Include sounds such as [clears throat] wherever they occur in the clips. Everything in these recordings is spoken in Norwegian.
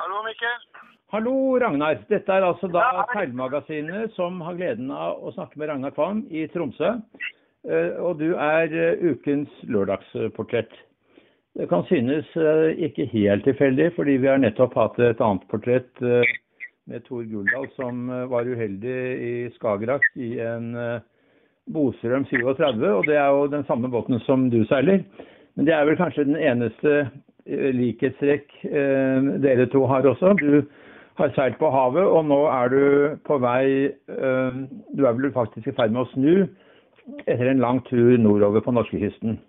Hallo, Mikkel. Hallo, Ragnar. Dette er altså da. Seilmagasinet som har gleden av å snakke med Ragnar Kvam i Tromsø. Eh, Og du er eh, ukens lørdagsportrett. Det kan synes eh, ikke helt tilfeldig, fordi vi har nettopp hatt et annet portrett med Tor Guldal som var uheldig i Skagerrak i en Bostrøm 37, og det er jo den samme båten som du seiler. Men det er vel kanskje den eneste likhetstrekk eh, dere to har også. Du har seilt på havet, og nå er du på vei eh, Du er vel faktisk i ferd med å snu etter en lang tur nordover på norskekysten.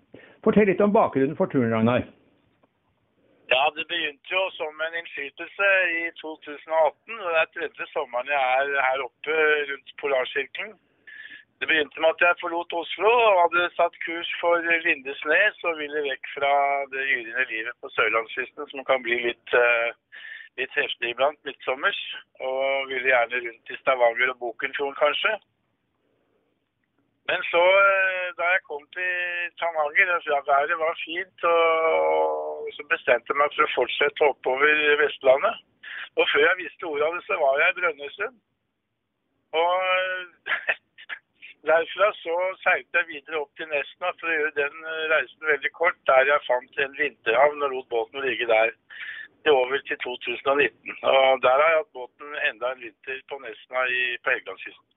Fortell litt om bakgrunnen for turen, Ragnar. Ja, det begynte jo som en innskytelse i 2018. og Det er tredje sommeren jeg er her oppe rundt Polarsirkelen. Det begynte med at jeg forlot Oslo og hadde satt kurs for Lindesnes og ville vekk fra det yrende livet på sørlandskysten, som kan bli litt, eh, litt heftig iblant midtsommers. Og ville gjerne rundt i Stavanger og Bokenfjorden, kanskje. Men så, eh, da jeg kom til Tananger, ja, været var fint, og så bestemte jeg meg for å fortsette oppover Vestlandet. Og før jeg visste ordet av det, så var jeg i Brønnøysund. Og [laughs] derfra så seilte jeg videre opp til Nesna for å gjøre den eh, reisen veldig kort, der jeg fant en vinterhavn og lot båten ligge der til over til 2019. Og der har jeg hatt båten enda en vinter på Nesna i, på Helgelandskysten.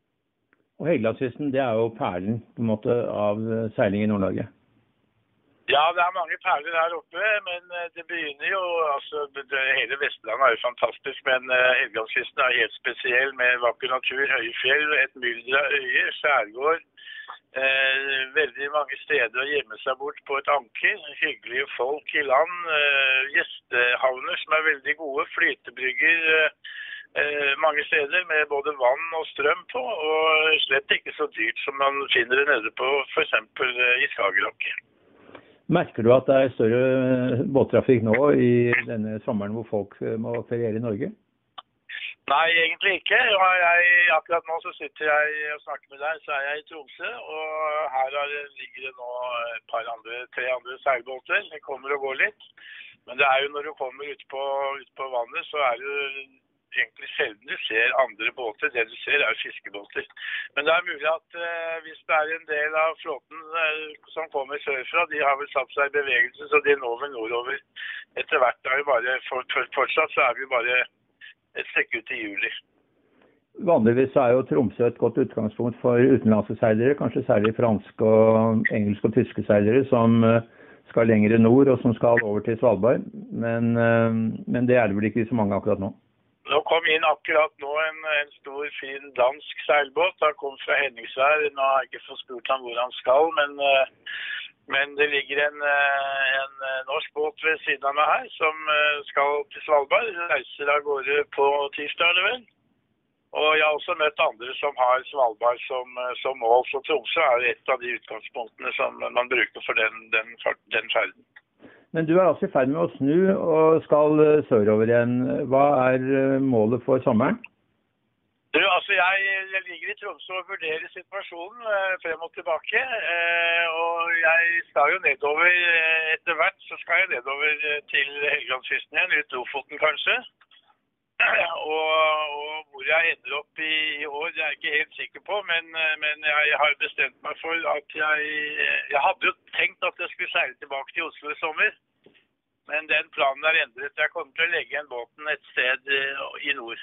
Og Helgelandskysten det er jo perlen på en måte av eh, seiling i Nord-Norge. Ja, det er mange perler her oppe, men eh, det begynner jo altså, det, Hele Vestlandet er jo fantastisk, men uh, Helgelandskysten er helt spesiell med vakker natur, høye fjell, et mylder av øyer, skjærgård. Eh, veldig mange steder å gjemme seg bort på et anker. Hyggelige folk i land. Eh, gjestehavner som er veldig gode. Flytebrygger eh, eh, mange steder med både vann og strøm på. Og slett ikke så dyrt som man finner det nede på f.eks. Eh, i Skagerrak. Merker du at det er større eh, båttrafikk nå i denne sommeren hvor folk eh, må feriere i Norge? Nei, egentlig ikke. Jeg, akkurat nå så sitter jeg og snakker med deg, så er jeg i Tromsø. Og her er, ligger det nå et par andre, tre andre seilbåter. Det kommer og går litt. Men det er jo når du kommer ut på, ut på vannet, så er det jo egentlig sjelden du ser andre båter. Det du ser er fiskebåter. Men det er mulig at eh, hvis det er en del av flåten eh, som kommer sørfra, de har vel satt seg i bevegelse, så de når vel nordover. Etter hvert er vi bare, for, for, fortsatt så er vi bare et stykke ut i juli. Vanligvis er jo Tromsø et godt utgangspunkt for utenlandske seilere, kanskje særlig franske, og engelske og tyske seilere som eh, skal lengre nord og som skal over til Svalbard. Men, eh, men det er det vel ikke så mange akkurat nå. Nå kom inn akkurat nå en, en stor, fin dansk seilbåt. Han kom fra Henningsvær. Nå har jeg ikke fått spurt ham hvor han skal, men, eh, men det ligger en, eh, en eh, norsk båt ved siden av meg her som skal til Svalbard. Reiser av gårde på tirsdag, er det vel. Og jeg har også møtt andre som har Svalbard som, som mål. Så Tromsø er et av de utgangspunktene som man bruker for den, den, den ferden. Men du er altså i ferd med å snu og skal eh, sørover igjen. Hva er eh, målet for sommeren? Du, altså jeg, jeg ligger i Tromsø og vurderer situasjonen eh, frem og tilbake. Eh, og jeg skal jo nedover eh, etter hvert, så skal jeg nedover til Helgelandskysten igjen, ut Lofoten kanskje. [clears throat] og, og hvor jeg ender opp i, i år, det er jeg ikke helt sikker på, men, eh, men jeg har bestemt meg for at jeg Jeg hadde jo tenkt at jeg skulle seile tilbake til Oslo i sommer. Men den planen er endret. Jeg kommer til å legge igjen båten et sted eh, i nord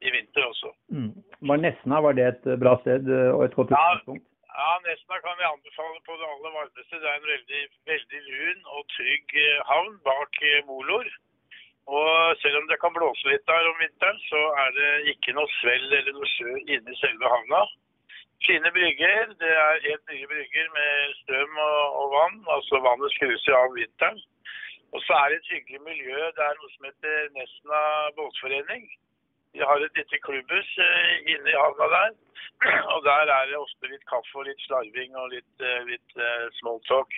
i vinter også. Mm. Var Nesna var det et eh, bra sted og et godt Ja. utgangspunkt? Ja, Nesna kan vi anbefale på det aller varmeste. Det er en veldig, veldig lun og trygg havn bak Molor. Og selv om det kan blåse litt der om vinteren, så er det ikke noe svell eller noe sjø inne i selve havna. Fine brygger. Det er helt nye brygger med strøm og, og vann. Altså vannet skrus av vinteren. Og så er det et hyggelig miljø. Det er noe som heter Nesna båtforening. De har et lite klubbhus eh, inne i havna der. [clears throat] Og der er det ofte litt kaffe og litt slarving og litt, eh, litt eh, smalltalk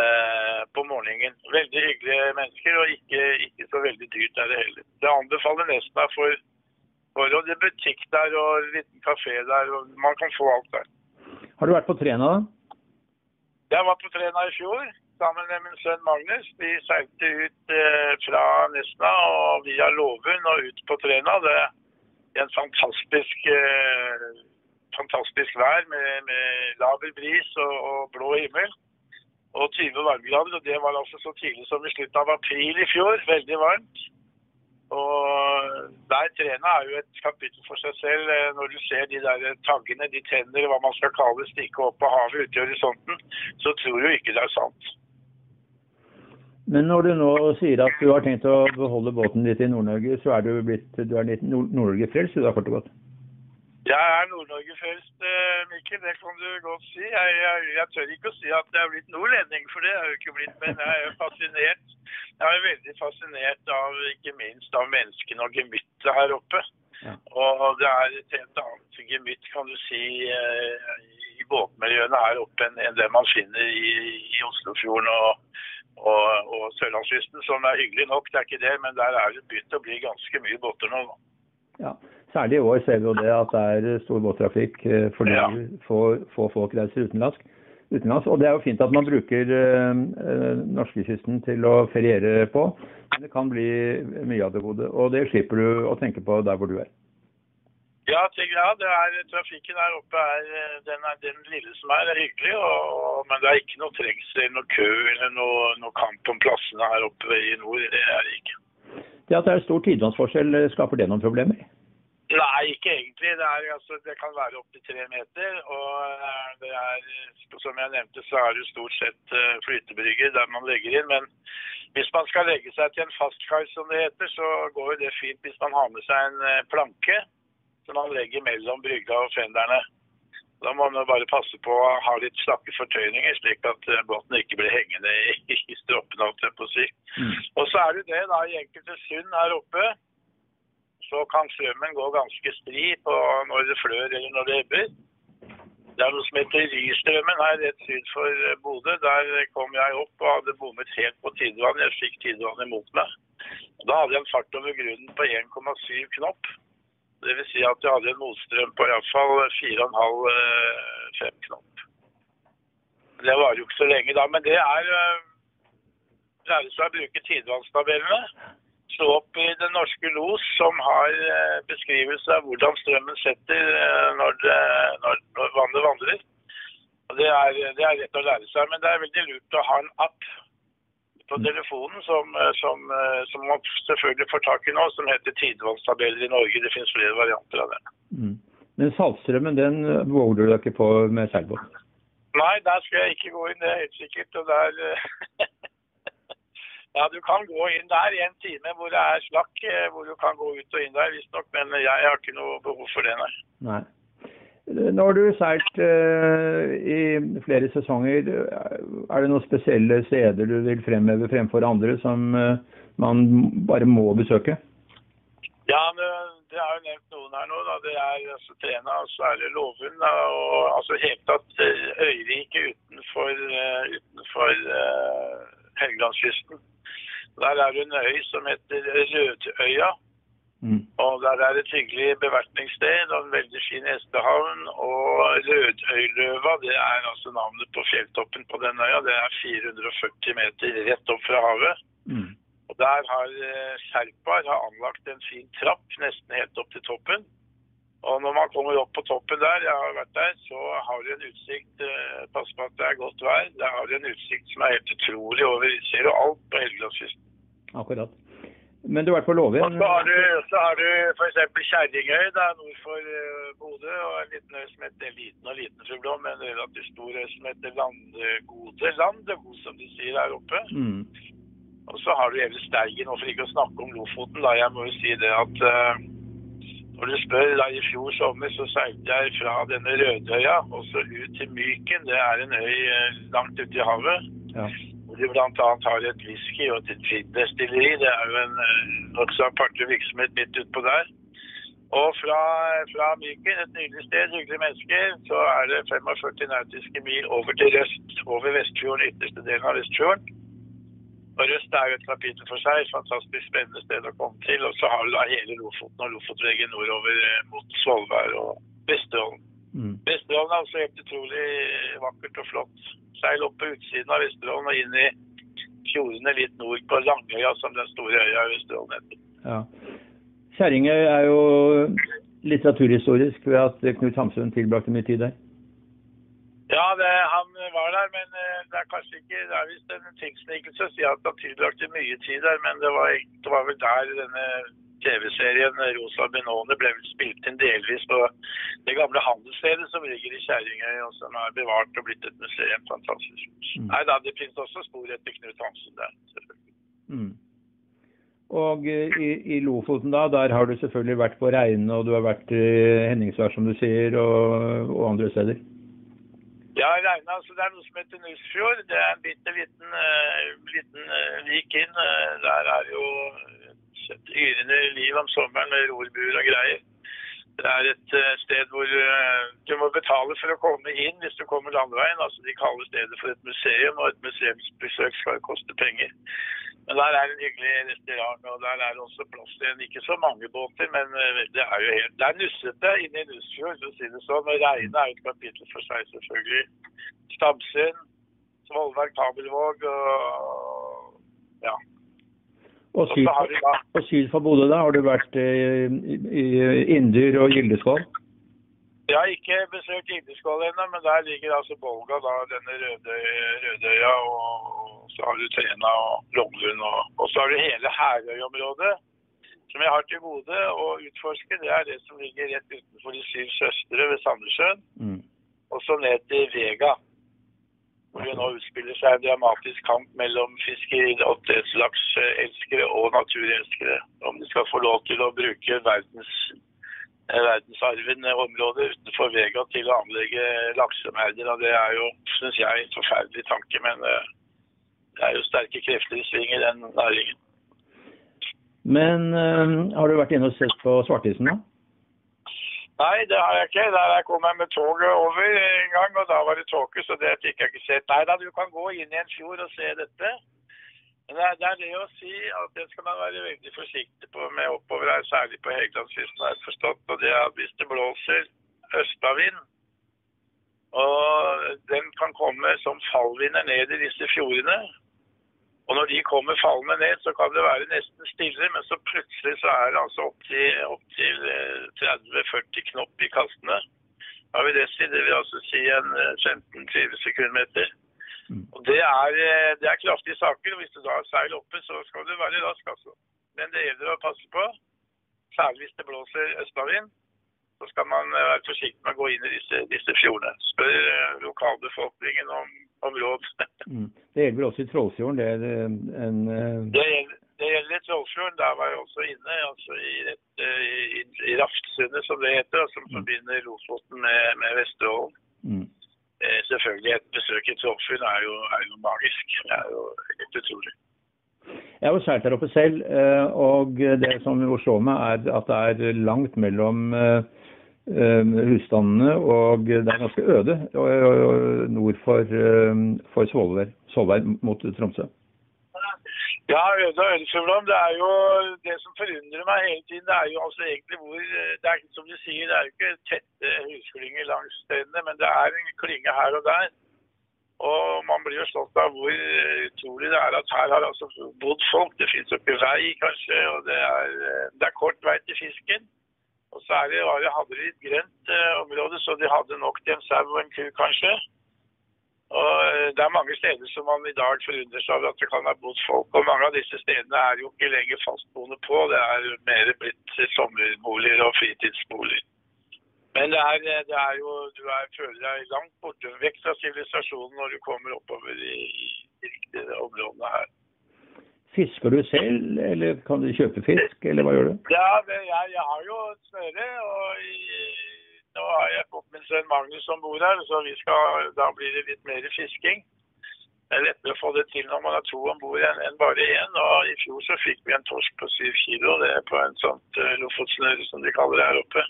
eh, på morgenen. Veldig hyggelige mennesker, og ikke, ikke så veldig dyrt er det heller. Det anbefaler Nesna for, for og det er butikk der og en liten kafé der. og Man kan få alt der. Har du vært på Træna, da? Jeg var på Træna i fjor sammen med min sønn Magnus. Vi seilte ut eh, fra Nesna og via Låvund og ut på Træna. Det er en fantastisk, eh, fantastisk vær med, med laber bris og, og, blå himmel. Og 20 varmegrader. Og det var altså så tidlig som i slutten av april i fjor. Veldig varmt. Og der Træna er jo et kapittel for seg selv. Eh, når du ser de der taggene, de tenner, hva man skal kalle stikke opp på havet ute i horisonten, så tror du ikke det er sant. Men når du nå sier at du har tenkt å beholde båten ditt i Nord-Norge, så er du blitt du er Nord-Norge-frelst, du da, kort og godt? Jeg er Nord-Norge-frelst, eh, Mikkel. Det kan du godt si. Jeg, jeg, jeg, tør ikke å si at jeg er blitt nordlending, for det er jeg jo ikke blitt. Men jeg er jo fascinert. Jeg er veldig fascinert av ikke minst av menneskene og gemyttet her oppe. Ja. Og det er et helt annet gemytt, kan du si, eh, i båtmiljøene her oppe enn det man finner i, i Oslofjorden og og, og Sørlandskysten, som er hyggelig nok, det er ikke det, men der er det begynt å bli ganske mye båter nå. Ja, Særlig i år ser vi jo det at det er stor båttrafikk eh, fordi ja. få, få folk reiser utenlands. utenlands. Og det er jo fint at man bruker øh, norskekysten til å feriere på, men det kan bli mye av det gode. Og det slipper du å tenke på der hvor du er. Ja, ja det er, trafikken her oppe er den, er den, lille som er, er hyggelig. Og, men det er ikke noe trengsel, noe kø eller noe, noe, kamp om plassene her oppe i nord. Det er det ikke. Det at det er stor tidevannsforskjell, skaper det noen problemer? Nei, ikke egentlig. Det, er, altså, det kan være opptil tre meter. Og eh, det er, som jeg nevnte, så er det stort sett eh, flytebrygger der man legger inn. Men hvis man skal legge seg til en fastkai, som det heter, så går jo det fint hvis man har med seg en eh, planke som man legger mellom brygga og fenderne. Da må man bare passe på å ha litt slakke fortøyninger, slik at eh, båten ikke blir hengende i, i stroppene. Mm. Og så er det det, da, i enkelte sund her oppe, så kan strømmen gå ganske stri på når det flør eller når det ebber. Det er noe som heter Rystrømmen her rett syd for eh, Bodø. Der kom jeg opp og hadde bommet helt på tidevann. Jeg fikk tidevann imot meg. Da hadde jeg en fart over grunnen på 1,7 knopp. Dvs. Si at jeg hadde en motstrøm på iallfall 4,5-5 knopp. knop. Det var jo ikke så lenge da, men det er eh, lære seg å bruke tidevannstabellene. Slå opp i Den norske los, som har eh, beskrivelse av hvordan strømmen setter når, det, når, når vannet vandrer. Det er, det er rett å lære seg, men det er veldig lurt å ha en app på telefonen som, eh, som, eh, som, man selvfølgelig får tak i nå, som heter tidevannstabeller i Norge. Det finnes flere varianter av det. Mm. Men Saltstrømmen den våger du deg ikke på med seilbåt? Nei, der skal jeg ikke gå inn, det er helt sikkert. Og der [laughs] Ja, du kan gå inn der i en time hvor det er slakk, eh, hvor du kan gå ut og inn der visstnok. Men jeg har ikke noe behov for det, nei. nei. Nå har du seilt uh, i flere sesonger. Er det noen spesielle steder du vil fremheve fremfor andre som uh, man bare må besøke? Ja, det er jo nevnt noen her nå. Da. Det er altså, Træna, og så er det Lovund. Og altså helt tatt eh, øyriket utenfor, uh, utenfor Helgelandskysten. Der er det en øy som heter Rødøya. Mm. Og der er et hyggelig bevertningssted og en veldig fin hestehavn. Og Rødøyløva, det er altså navnet på fjelltoppen på den øya. Det er 440 meter rett opp fra havet. Mm. Og Der har eh, Serpar anlagt en fin trapp nesten helt opp til toppen. Og når man kommer opp på toppen der, jeg har vært der, så har du en utsikt eh, Pass på at det er godt vær. Det har du en utsikt som er helt utrolig over Ser du alt på Helgelandskysten. Akkurat. Men du har vært på Låven? Så har du, så har du f.eks. Kjerringøy nord for uh, Bodø. Og en liten øy som heter liten og liten Fuglå, men en relativt stor øy som heter Landegode. Landegode, som de sier der oppe. Mm. Og så har du hele Steigen, og for ikke å snakke om Lofoten, da. Jeg må jo si det at uh, når du spør, da i fjor sommer så seilte jeg fra denne Rødøya og så ut til Myken. Det er en øy uh, langt ute i havet. Ja hvor de bl.a. har et whisky og et gin-destilleri. Det er jo en eh, nokså aparte virksomhet midt utpå der. Og fra, fra Myken, et nydelig sted, hyggelige mennesker, så er det 45 nautiske mil over til Røst, over Vestfjorden, ytterste delen av Vestfjorden. Og Røst er jo et kapittel for seg, et fantastisk spennende sted å komme til. Og så har du da hele Lofoten og Lofotveggen nordover eh, mot Svolvær og Vesterålen. Mm. Vesterålen er også helt utrolig vakkert og flott seil opp på utsiden av Vesterålen og inn i fjordene litt nord på Langøya, som den store øya i Vesterålen heter. Ja. Kjerringøy er jo litteraturhistorisk ved at Knut Hamsun tilbrakte mye tid der. Ja, det, han var der, men eh, er kanskje ikke Det er visst en tilsnikelse å si at han tilbrakte mye tid der, men det var, det var vel der denne TV-serien Rosa Benone ble vel spilt inn delvis på det gamle handelsstedet som ligger i Kjerringøy, og som er bevart og blitt et museum. Fantastisk. Mm. Nei da, det finnes også spor etter Knut Hansen der. Mm. Og eh, i, i, Lofoten, da, der har du selvfølgelig vært på Reine, og du har vært i Henningsvær, som du sier, og, og andre steder? Ja, Reine, så det er noe som heter Nussfjord. Det er en bitte liten, uh, liten uh, vik inn. Uh, der er jo et yrende liv om sommeren med rorbuer og greier. Det er et sted hvor du må betale for å komme inn hvis du kommer landveien. altså De kaller stedet for et museum, og et museumsbesøk skal koste penger. Men der er en hyggelig restaurant, og der er det også plass til en ikke så mange båter, men eh, det er jo helt Det er nussete inne i Nussfjord, for å si det sånn. Og Reine er jo et kapittel for seg, selvfølgelig. Stamsund, Svolvær, Kabelvåg og ja. Og syd, og syd for Bodø, da? Har du vært i, i Inndyr og Gildeskål? Jeg har ikke besøkt Gildeskål ennå, men der ligger altså Bolga, da, denne røde, Rødøya og så har du Træna og Lomlund, og, og, så har du hele Herøy-området. Som jeg har til gode å utforske. Det er det som ligger rett utenfor De syv søstre ved Sandnessjøen. Mm. Og så ned til Vega. Hvor det nå utspiller seg en dramatisk kamp mellom fiskeri- og oppdrettslakselskere og naturelskere. Om de skal få lov til å bruke verdens eh, verdensarven området utenfor Vega til å anlegge laksemerder. Og det er jo, syns jeg, en forferdelig tanke. Men uh, det er jo sterke krefter i sving i den næringen. Men øh, har du vært inne og sett på Svartisen, da? Nei, det har jeg ikke. Der jeg kom jeg med toget over en gang, og da var det tåke, så det fikk jeg ikke sett. Nei da, du kan gå inn i en fjord og se dette. Men det er, det er, det å si at det skal man være veldig forsiktig på med oppover her, særlig på Helgelandskysten, har jeg forstått. Og det er hvis det blåser østavind, og den kan komme som fallvinder ned i disse fjordene, og når de kommer fallende ned, så kan det være nesten stille, men så plutselig så er det altså opptil opp 30-40 eh, knopp i kastene. Da vil det, det vil altså si en 15-20 eh, sekundmeter. Mm. Og det er, eh, det er, kraftige saker. og Hvis du da har seil oppe, så skal du være rask, altså. Men det gjelder å passe på. Særlig hvis det blåser østavind. Så skal man være forsiktig med å gå inn i disse, disse fjordene. Spør lokalbefolkningen om om råd. [laughs] mm. Det gjelder også i Trollfjorden? Det, er en, uh... det, gjelder, det gjelder i Trollfjorden. Der var jeg også inne. altså I, et, i, i Raftsundet, som det heter, som mm. forbinder Lofoten med, med Vesterålen. Mm. Eh, selvfølgelig, et besøk i Trollfjorden er er jo magisk. Det er jo helt utrolig. Jeg har seilt der oppe selv, eh, og det som slår meg, er at det er langt mellom Eh, husstandene, og det er ganske øde nord for, eh, for Svolvær, Svolvær mot Tromsø. Ja, øde og ødefuglam. Det er jo det som forundrer meg hele tiden. Det er jo altså egentlig hvor Det er som du sier, det er jo ikke tette husklynger langs stedene, men det er en klynge her og der. Og man blir jo slått av hvor utrolig det er at her har altså bodd folk. Det finnes jo ikke vei, kanskje, og det er, det er kort vei til fisken. Og så er det, hadde de et grønt eh, område, så de hadde nok til en sau og en ku, kanskje. Og eh, Det er mange steder som man i dag forundrer seg over at det kan ha bodd folk. Og mange av disse stedene er jo ikke lenger fastboende på. Det er mer blitt sommerboliger og fritidsboliger. Men det er, eh, det er jo, du er, føler deg langt borte vekk fra sivilisasjonen når du kommer oppover i de riktige områdene her. Fisker du selv, eller kan du kjøpe fisk, eller hva gjør du? Ja, det, jeg, jeg, har jo et snøre, og i, nå har jeg fått min sønn Magnus som bor her, så skal, da blir det litt mer fisking. Det er lettere å få det til når man har to om bord enn en bare én. Og I fjor så fikk vi en torsk på syv kilo, det er på en sånt uh, lofotsnøre som de kaller det her oppe.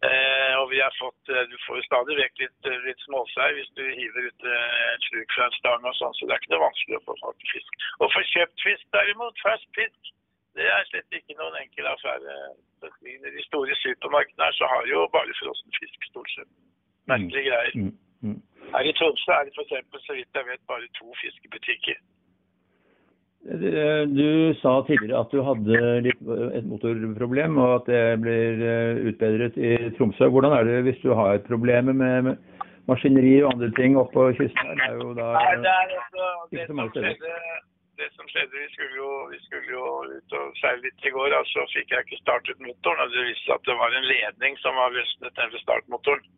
Eh, og vi har fått, eh, Du får jo stadig vekk litt, eh, litt småsei hvis du hiver ut eh, et sluk fra en stang og sånn, så det er ikke noe vanskelig å få tak i fisk. Å få kjøpt fisk derimot, fersk fisk, det er slett ikke noen enkel affære. I de store supermarkedene her så har jo bare frossen fisk, stort sett. Merkelige greier. Mm, mm. Her i Tromsø er det f.eks. så vidt jeg vet bare to fiskebutikker. Du sa tidligere at du hadde litt, et motorproblem, og at det blir utbedret i Tromsø. Hvordan er det hvis du har problemer med maskineri og andre ting oppå kysten? Det er jo da Nei, det er altså, det som skjedde, det som skjedde, vi skulle jo, vi skulle jo ut og seile litt i går, og så fikk jeg ikke startet motoren. og Det viste seg at det var en ledning som var løsnet nede startmotoren.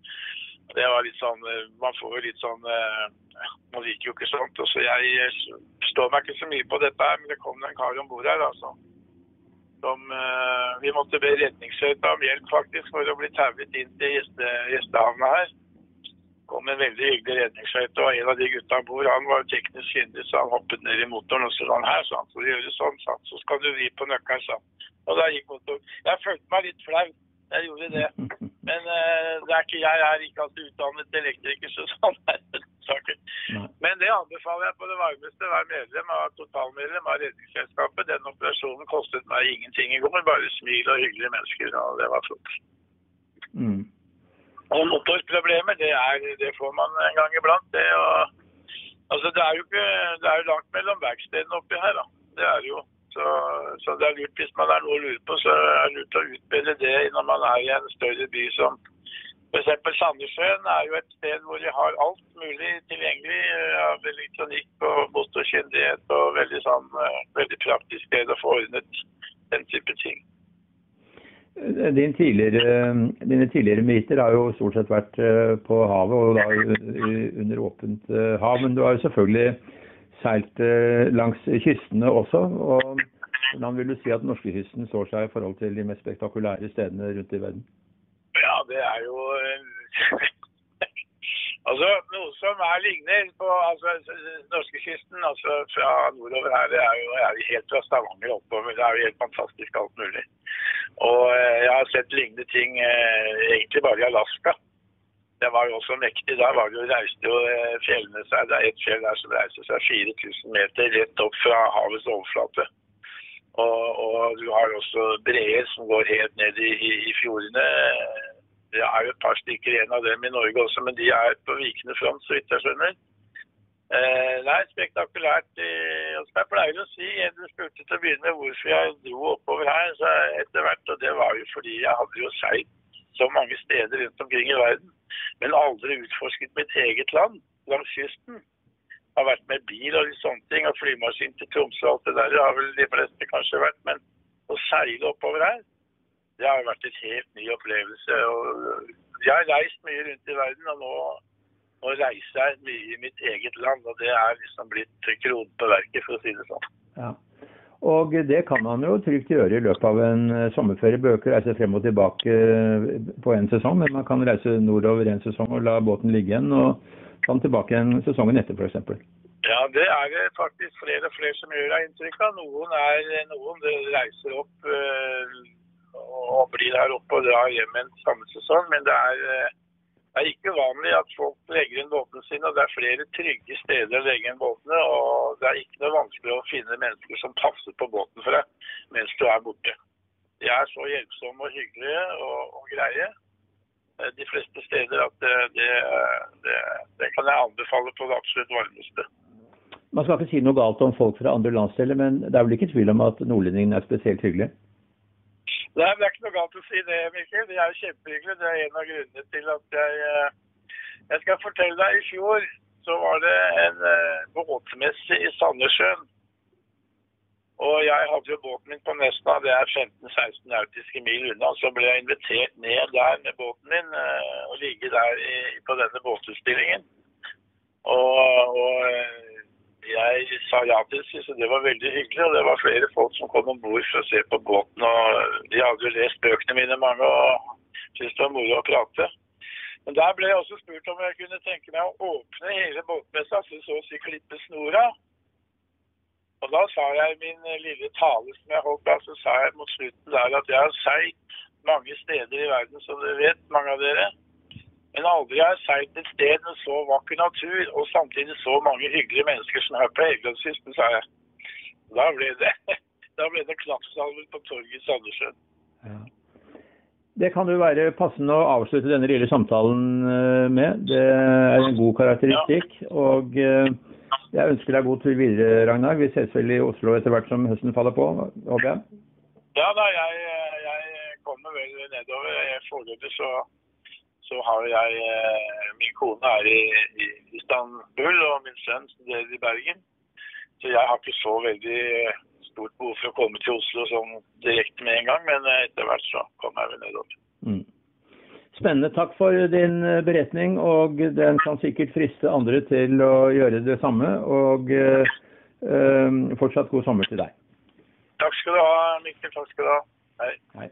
Det var litt sånn, Man får jo litt sånn Man liker jo ikke sånt. og så Jeg står meg ikke så mye på dette, men det kom en kar om bord her. altså. Som, vi måtte be redningsskøyta om hjelp faktisk for å bli tauet inn til gjeste, gjestehavna her kom en veldig hyggelig redningsskøyte, og en av de gutta om bord han var teknisk kyndig, så han hoppet ned i motoren og så sa han her, så han får gjøre sånn, så, så skal du vri på nøkkelen, sa Og da gikk motoren. Jeg følte meg litt flau. Jeg gjorde det. [laughs] Men uh, det er ikke, jeg er ikke alltid utdannet elektriker, så sånn er saken. Men det anbefaler jeg på det varmeste. Vær medlem av totalmedlem av Redningsselskapet. Den operasjonen kostet meg ingenting i går. Bare smil og hyggelige mennesker. og det var flott. Mm. Og motorproblemer, det, er, det får man en gang iblant. Det, og, altså, det er jo ikke, det er jo langt mellom verkstedene oppi her. Da. Det er jo. Så, så, det er lurt hvis man er noe å lure på, så er det lurt å utbedre det når man er i en større by som f.eks. Sandnessjøen er jo et sted hvor de har alt mulig tilgjengelig av elektronikk og motorkyndighet og veldig, sånn, veldig praktisk sted å få ordnet den type ting. Din tidligere, dine tidligere meriter har jo stort sett vært eh, på havet, og da under åpent eh, hav. Men du har jo selvfølgelig seilt eh, langs kystene også. og Hvordan vil du si at norskekysten står seg i forhold til de mest spektakulære stedene rundt i verden? Det er jo [laughs] Altså, Noe som er ligner på altså, norskekysten, altså fra nordover her, det er jo er helt fra Stavanger oppover. Det er jo helt fantastisk alt mulig. Og eh, jeg har sett lignende ting eh, egentlig bare i Alaska. Det var jo også mektig. Da var det jo, reiste jo eh, fjellene seg Det er et fjell der som reiser seg 4000 meter rett opp fra havets overflate. Og, og du har også breer som går helt ned i, i, i fjordene det er jo et par stykker igjen av dem i Norge også, men de er på vikende front, så vidt jeg skjønner. Eh, nei, spektakulært. Eh, som jeg pleier å si, du spurte til å begynne med hvorfor jeg dro oppover her så etter hvert. Og det var jo fordi jeg hadde jo seilt så mange steder rundt omkring i verden, men aldri utforsket mitt eget land langs kysten. Jeg har vært med bil og sånne ting, og flymaskin til Tromsø og alt det der. Det har vel de fleste kanskje vært, men å seile oppover her det har vært en helt ny opplevelse. Og jeg har reist mye rundt i verden, og nå, nå reiser jeg mye i mitt eget land. Og det er liksom blitt kronen på verket, for å si det sånn. Ja. Og det kan man jo trygt gjøre i løpet av en eh, sommerferie. Bøker reise frem og tilbake eh, på en sesong, men man kan reise nordover en sesong og la båten ligge igjen. og komme tilbake igjen sesongen etter, f.eks. Ja, det er det faktisk flere og flere som gjør, av inntrykk av. Noen, er, noen reiser opp og blir her oppe og drar hjem en samme sesong. Men det er, eh, det er, ikke uvanlig at folk legger inn båtene sine. og Det er flere trygge steder å legge inn båtene. Og det er ikke noe vanskelig å finne mennesker som passer på båten for deg mens du er borte. De er så hjelpsomme og hyggelige og, og greie eh, de fleste steder at det, det, det, det kan jeg anbefale på det absolutt varmeste. Man skal ikke si noe galt om folk fra andre landsdeler, men det er vel ikke tvil om at nordlendingene er spesielt hyggelige? Det er ikke noe galt å si det, Mikkel. Det er kjempehyggelig. Det er en av grunnene til at jeg eh, Jeg skal fortelle deg, i fjor så var det en uh, båtmesse i Sandnessjøen. Og jeg hadde jo båten min på Nesna, det er 15-16 nautiske mil unna. Så ble jeg invitert ned der med båten min uh, og ligge der i, på denne båtutstillingen. Og, og jeg sa ja til det, så det var veldig hyggelig. Og det var flere folk som kom om bord for å se på båten. Og de hadde jo lest bøkene mine mange og syntes det var moro å prate. Men der ble jeg også spurt om jeg kunne tenke meg å åpne hele båtmessa, så så å si klippe snora. Og da sa jeg i min lille tale som jeg holdt da, så sa jeg mot slutten der at jeg har seilt mange steder i verden, som dere vet, mange av dere. Men aldri har jeg seilt et sted med så vakker natur og samtidig så mange hyggelige mennesker som her på Helgelandskysten, sa jeg. Da ble det, [laughs] da ble det klappsalver på torget i Sandnessjøen. Ja. Det kan jo være passende å avslutte denne lille samtalen eh, med. Det er en god karakteristikk. Ja. Og eh, Jeg ønsker deg god tur videre, Ragnar. Vi ses vel i Oslo etter hvert som høsten faller på, håper jeg? Ja da, jeg, jeg kommer vel nedover. Foreløpig så, så har jeg eh, Min kone er i, i Istanbul, og min sønn studerer i Bergen. Så jeg har ikke så veldig stort behov for å komme til Oslo sånn direkte med en gang, men eh, etter hvert så kommer jeg vel nedover. Mm. Spennende. Takk for din eh, beretning, og den kan sikkert friste andre til å gjøre det samme. Og eh, eh, fortsatt god sommer til deg. Takk skal du ha, Mikkel. Takk skal du ha. Hei. Hei.